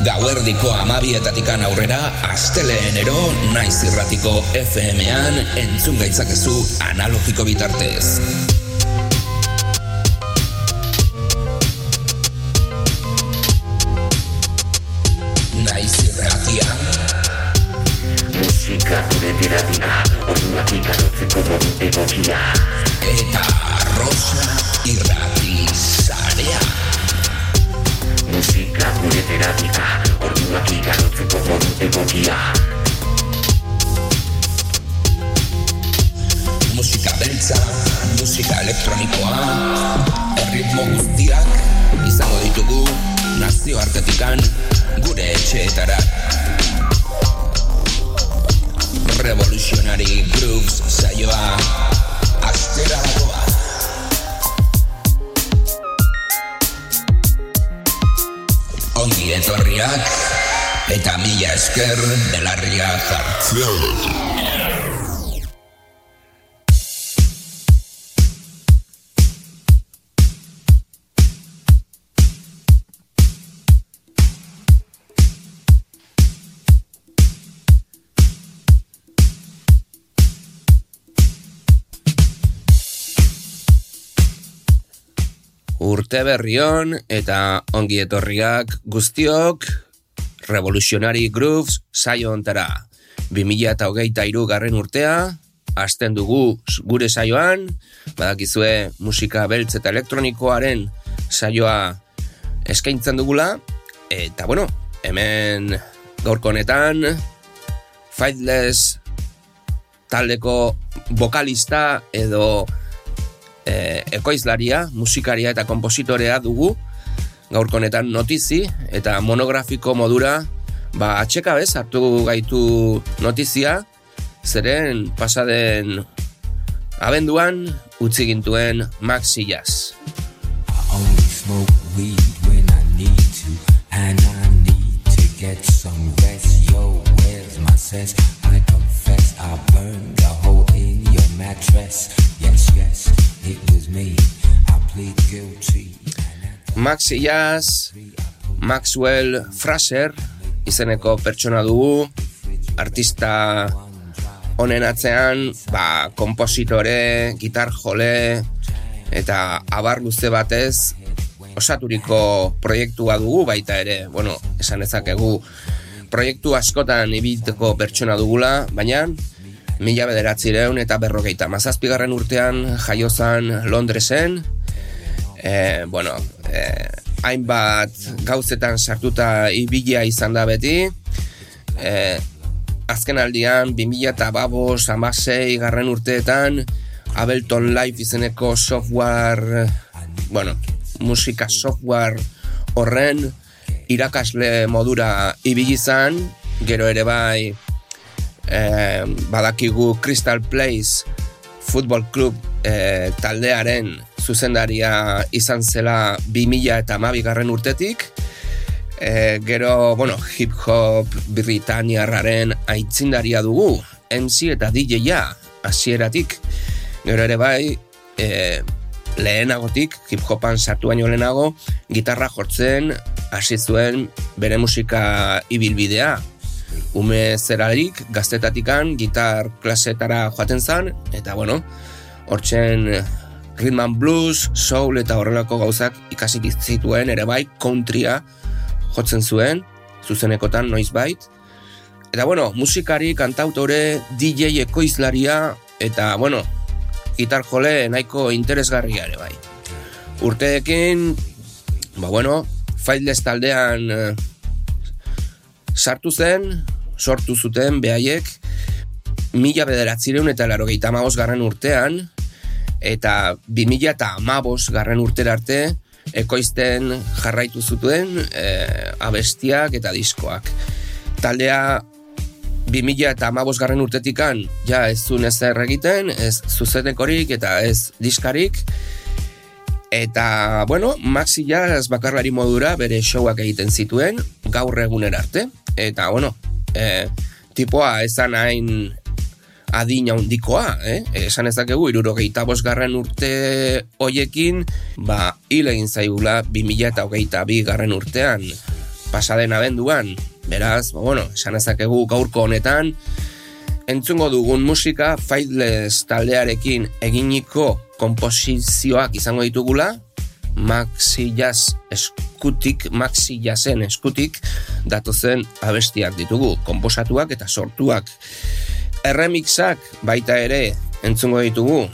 Gauerdiko amabietatikan aurrera, asteleenero naiz irratiko FM-an entzun gaitzakezu analogiko bitartez. Naiz irratia. Musika gure terapia, orduak ikarotzeko modu. Eta Rosa irrati zarea. Musika gure terapia, orduak ikarotzeko modu egokia. Musika beltza, musika elektronikoa, erritmo guztiak izango ditugu nazio artetikan gure etxeetara. Revolutionary Grooves saioa astera dagoa. Ongi etorriak eta mila esker belarria jartzea. Urte berrion eta ongi etorriak guztiok Revolutionary Grooves saio ontara. 2008 garren urtea, hasten dugu gure saioan, badakizue musika beltz eta elektronikoaren saioa eskaintzen dugula, eta bueno, hemen gaurko honetan, Fightless taldeko vokalista edo e, ekoizlaria, musikaria eta kompositorea dugu gaurko honetan notizi eta monografiko modura ba atxeka bez hartu gaitu notizia zeren pasaden abenduan utzi gintuen Maxi Jazz. Maxi Jazz, Maxwell Fraser izeneko pertsona dugu, artista honen atzean, ba, kompositore, gitar jole, eta abar luze batez, osaturiko proiektua dugu baita ere, bueno, esan ezakegu proiektu askotan ibilteko pertsona dugula, baina mila bederatzireun eta berrogeita mazazpigarren urtean jaiozan Londresen, e, bueno, e, hainbat gauzetan sartuta ibilia izan da beti, e, azken aldian 2000 eta babos amasei garren urteetan Ableton Live izeneko software bueno, musika software horren irakasle modura ibili izan. Gero ere bai eh, badakigu Crystal Place Football Club eh, taldearen zuzendaria izan zela 2000 eta garren urtetik e, gero, bueno, hip hop Britaniarraren aitzindaria dugu, MC eta DJ-a, hasieratik. Gero ere bai, e, lehenagotik, hip hopan sartu baino lehenago, gitarra jortzen hasi zuen bere musika ibilbidea. Ume zerarik, gaztetatikan, gitar klasetara joaten zan, eta bueno, hortzen rhythm blues, soul eta horrelako gauzak ikasik zituen ere bai, countrya jotzen zuen, zuzenekotan noizbait. Eta bueno, musikari, kantautore, DJ ekoizlaria, eta bueno, gitar jole nahiko interesgarria ere bai. Urteekin, ba bueno, Fightless taldean eh, sartu zen, sortu zuten behaiek, mila bederatzireun eta laro garren urtean, eta bi mila eta amabos garren urtera arte, ekoizten jarraitu zutuen e, abestiak eta diskoak. Taldea 2000 eta amabos garren urtetikan ja ez zuen ez egiten, ez zuzenekorik eta ez diskarik. Eta, bueno, Maxi Jazz bakarlari modura bere showak egiten zituen, gaur eguner arte. Eta, bueno, e, tipoa ezan hain adina handikoa, eh? Esan ezakegu, irurogeita garren urte hoiekin, ba, hil egin zaigula 2000 eta hogeita bi garren urtean. pasaden abenduan. Beraz, ba, bueno, esan ezakegu gaurko honetan, entzungo dugun musika Fightless taldearekin eginiko komposizioak izango ditugula, Maxi Jazz eskutik, Maxi Jazzen eskutik, datozen abestiak ditugu, komposatuak eta sortuak. Erremixak baita ere entzungo ditugu,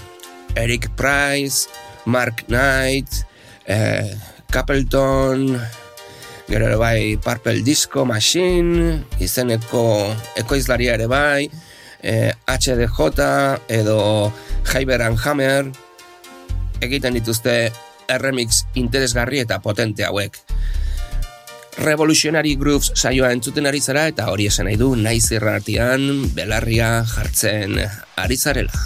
Eric Price, Mark Knight, eh, Capleton, gero bai Purple Disco Machine, izeneko ekoizlaria ere bai, eh, HDJ edo Hyper and Hammer, egiten dituzte remix interesgarri eta potente hauek. Revolutionary Grooves saioa entzuten ari zara eta hori esan nahi du naiz irratian belarria jartzen ari zarela.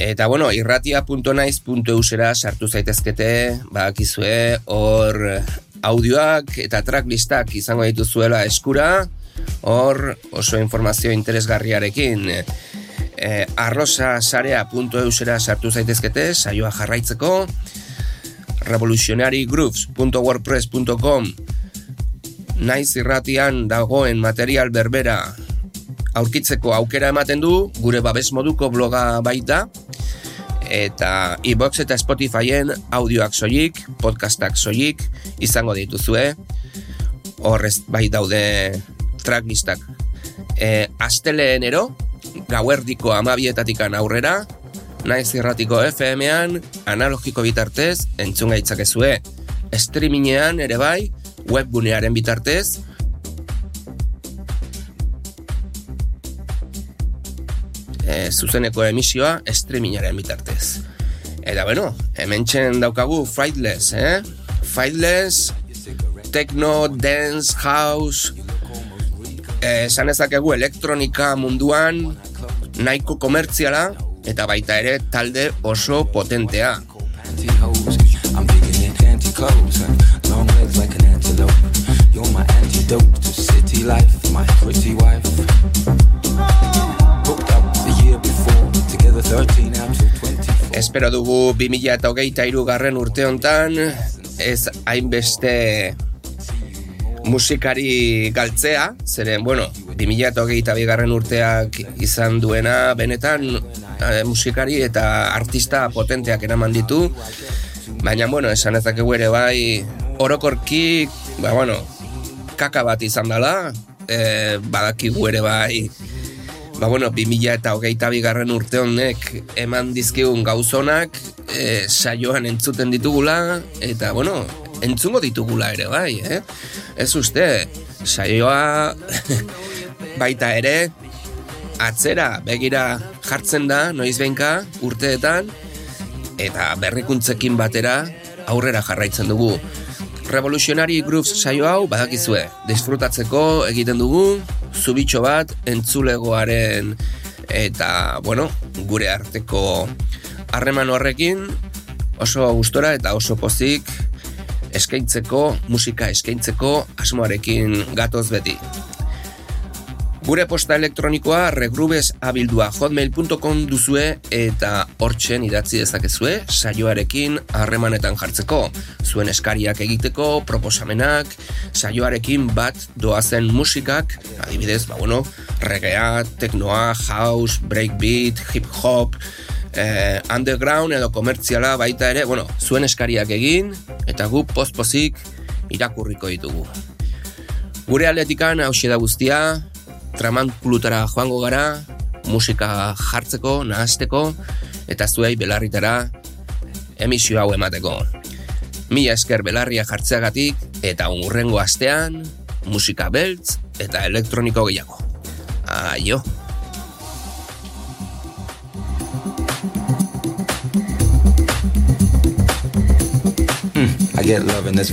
Eta bueno, irratia.naiz.eusera sartu zaitezkete, bakizue, hor audioak eta tracklistak izango dituzuela eskura, hor oso informazio interesgarriarekin. E, arrosasarea.eusera sartu zaitezkete, saioa jarraitzeko, revolutionarygrooves.wordpress.com naiz irratian dagoen material berbera aurkitzeko aukera ematen du, gure babes moduko bloga baita, eta iBox eta Spotifyen audioak soilik, podcastak soilik izango dituzue. Horrez bai daude tracklistak. E, Astelenero, gauerdiko amabietatikan aurrera, naiz irratiko FM-ean, analogiko bitartez, entzun gaitzakezue. Streamingean ere bai, webgunearen bitartez, zuzeneko emisioa streamingaren bitartez. Eta bueno, hemen txen daukagu Frightless, eh? Frightless, techno, dance, house, eh, esan ezakegu elektronika munduan, nahiko komertziala, eta baita ere talde oso potentea. You're my antidote to city life, my pretty wife. Espero dugu 2000 eta hogeita irugarren urte hontan ez hainbeste musikari galtzea, zeren, bueno, 2000 eta hogeita bigarren urteak izan duena, benetan eh, musikari eta artista potenteak eraman ditu, baina, bueno, esan ezakegu ere bai, orokorki, ba, bueno, kaka bat izan dela, eh, badakigu ere bai, ba, bueno, 2000 eta hogeita bigarren urte honek eman dizkigun gauzonak e, saioan entzuten ditugula eta, bueno, entzungo ditugula ere bai, eh? Ez uste, saioa baita ere atzera begira jartzen da, noiz behinka, urteetan eta berrikuntzekin batera aurrera jarraitzen dugu. Revolutionary Grooves saio hau badakizue, disfrutatzeko egiten dugu, zubitxo bat entzulegoaren eta, bueno, gure arteko harreman horrekin oso gustora eta oso pozik eskaintzeko, musika eskaintzeko asmoarekin gatoz beti. Gure posta elektronikoa regrubes abildua hotmail.com duzue eta hortzen idatzi dezakezue saioarekin harremanetan jartzeko. Zuen eskariak egiteko, proposamenak, saioarekin bat doazen musikak, adibidez, ba bueno, reggaea, teknoa, house, breakbeat, hip hop, eh, underground edo komertziala baita ere, bueno, zuen eskariak egin eta gu postpozik irakurriko ditugu. Gure aldetikan hau da guztia, traman kulutara joango gara, musika jartzeko, nahazteko, eta zuei belarritara emisio hau emateko. Mila esker belarria jartzeagatik, eta unurrengo astean, musika beltz eta elektroniko gehiago. Aio! Hmm, I get love in this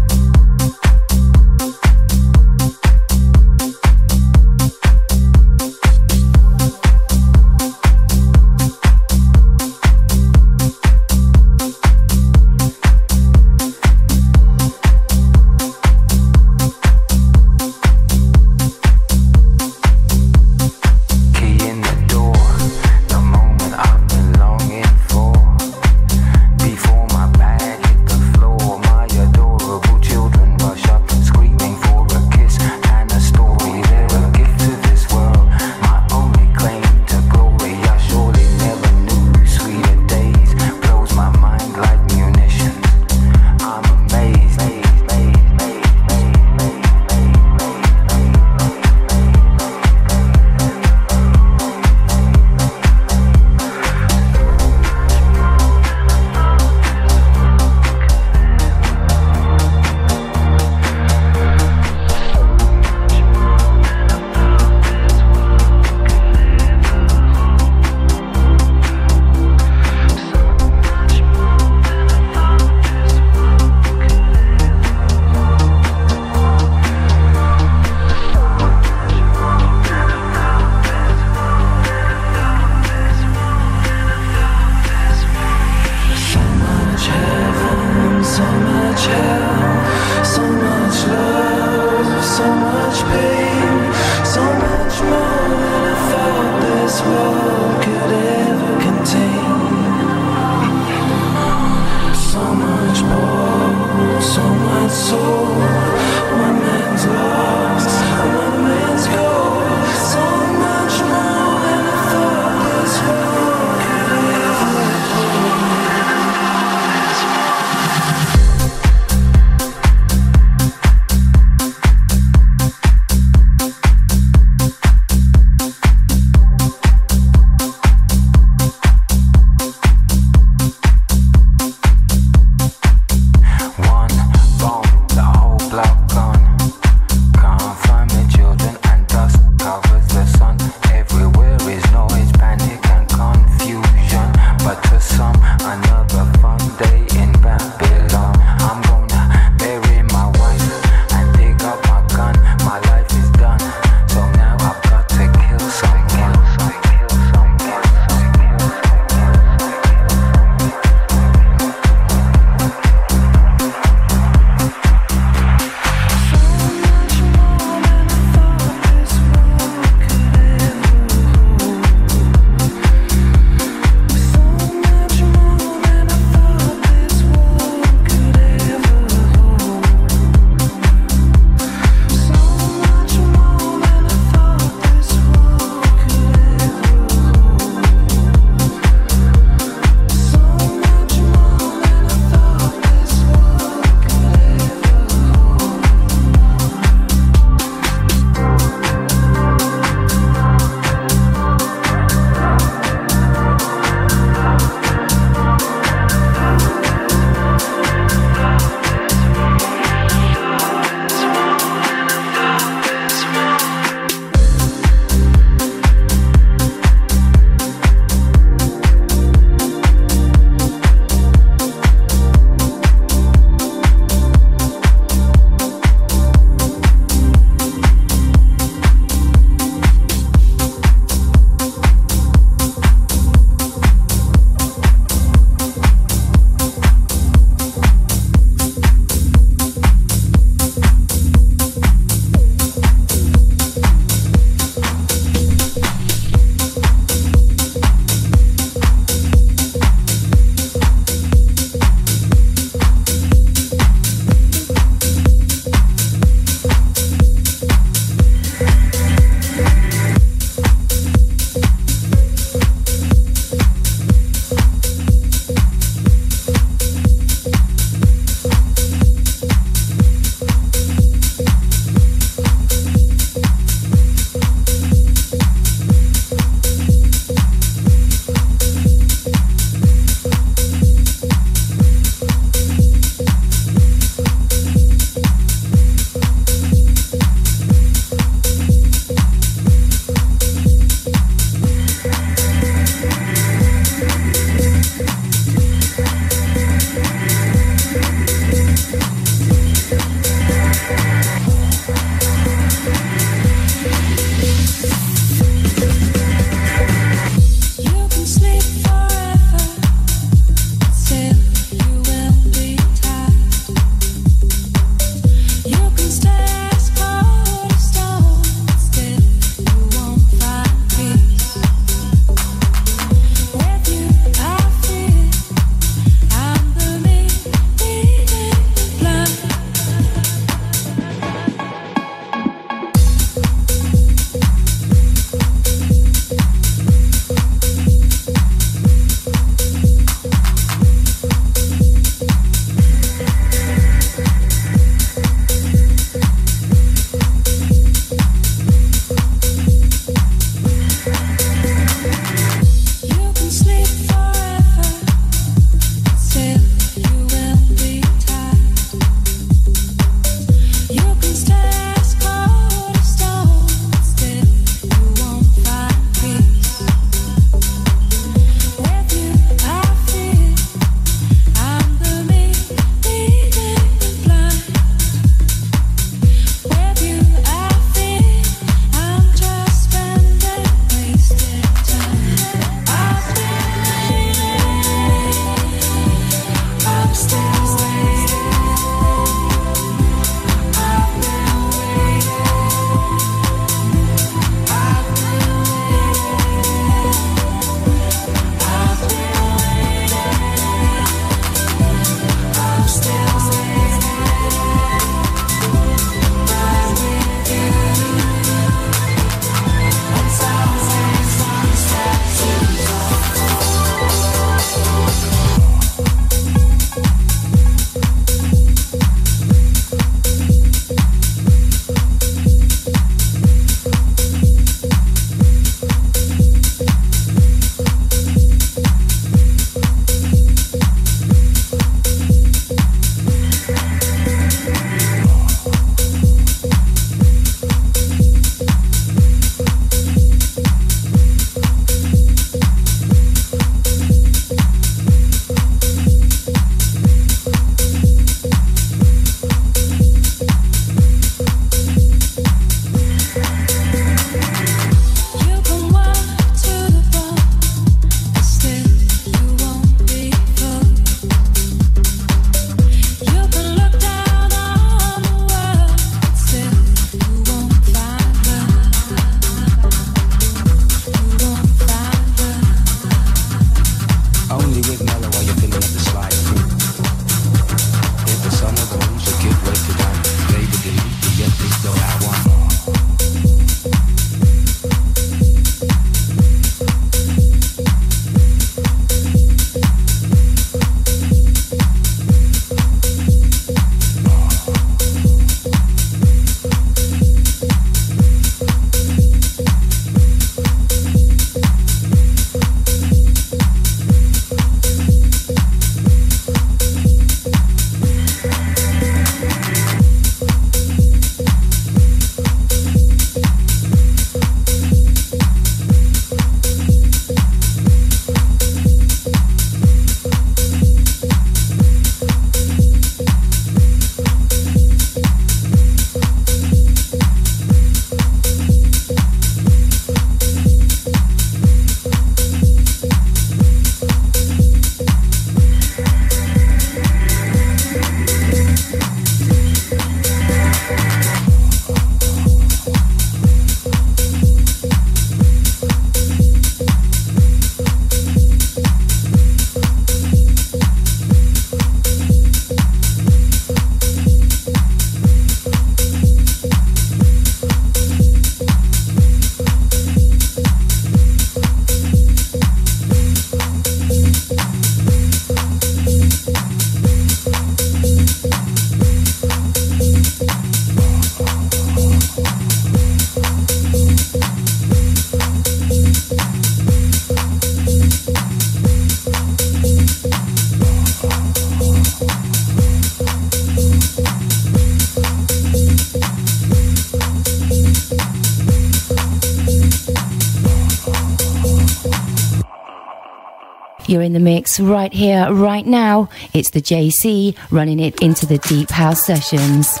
You're in the mix right here, right now. It's the JC running it into the Deep House Sessions.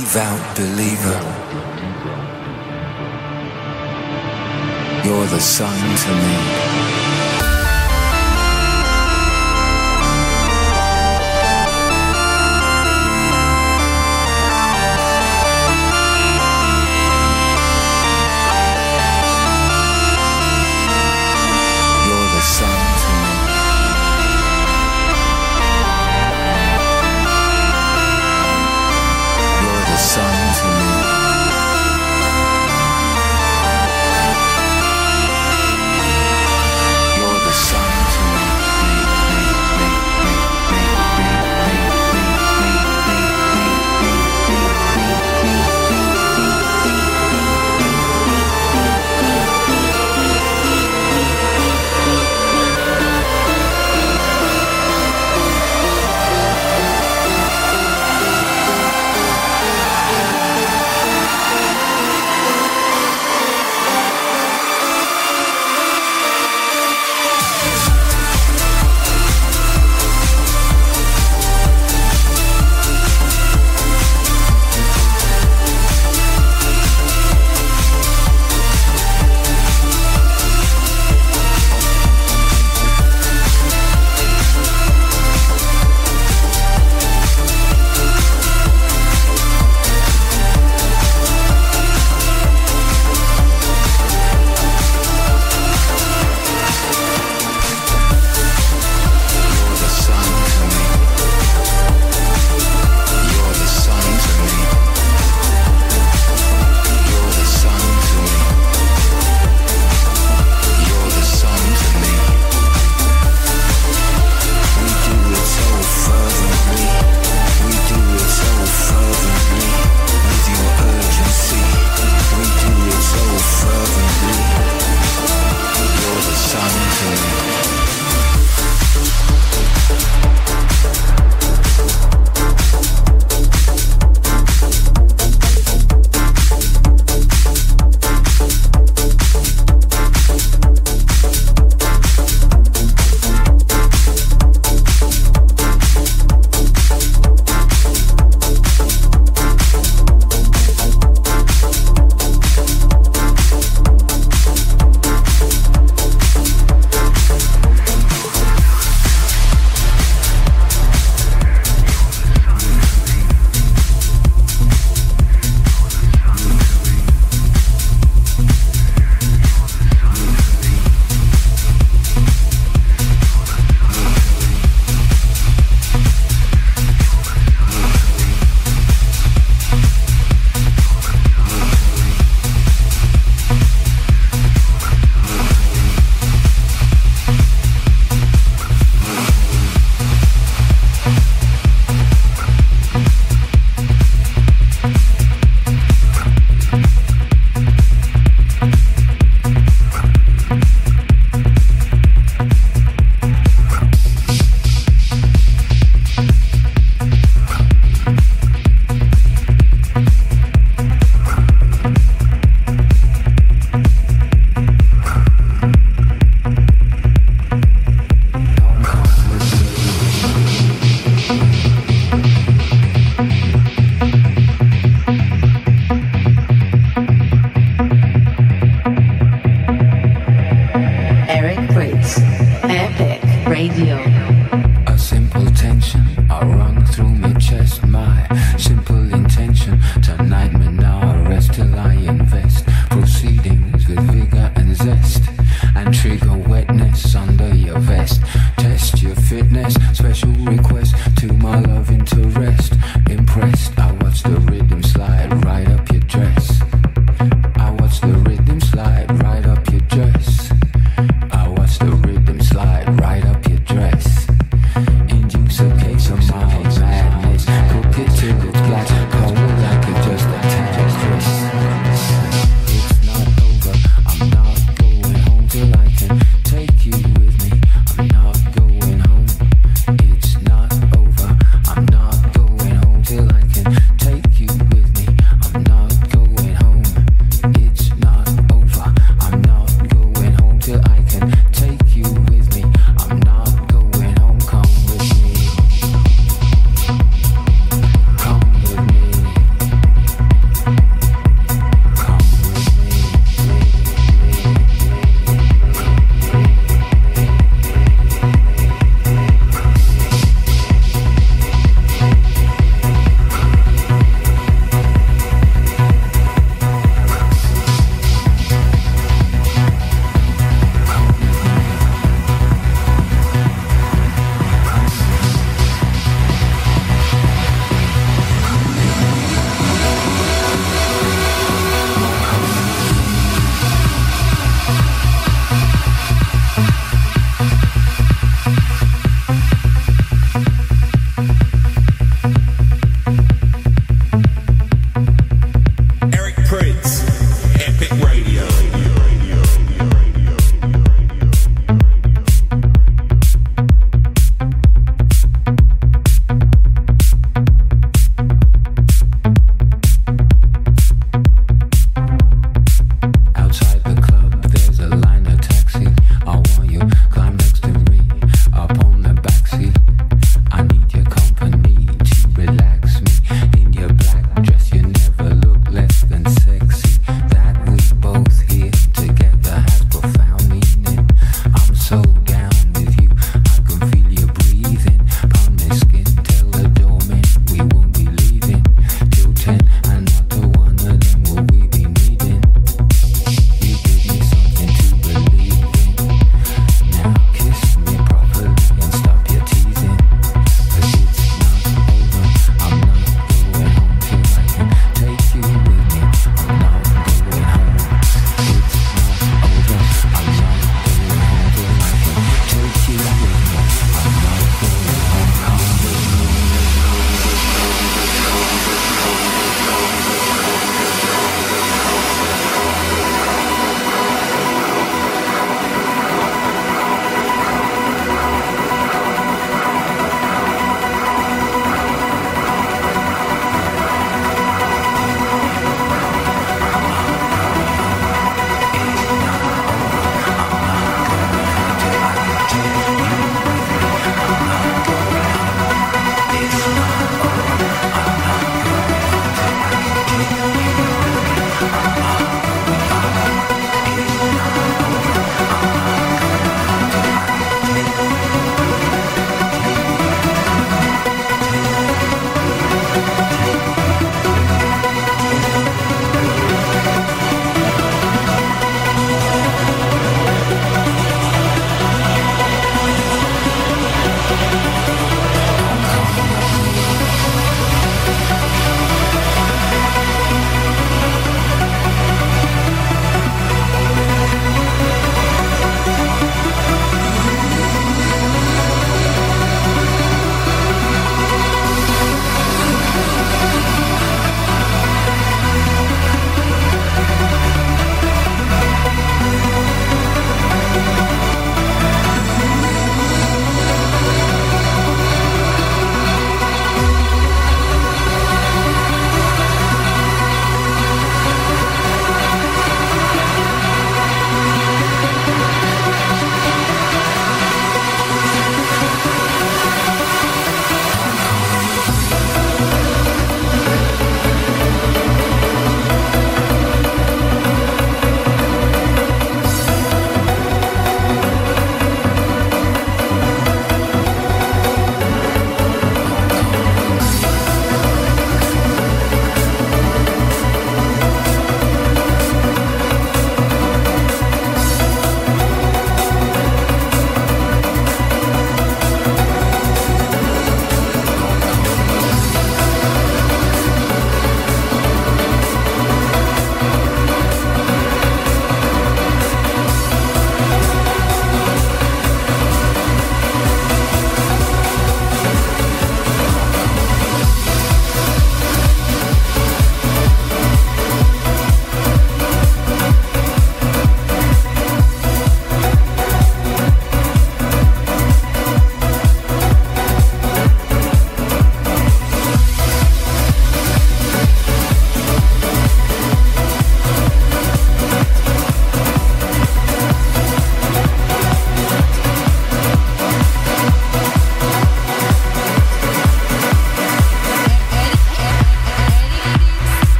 devout believer. You're the sun to me.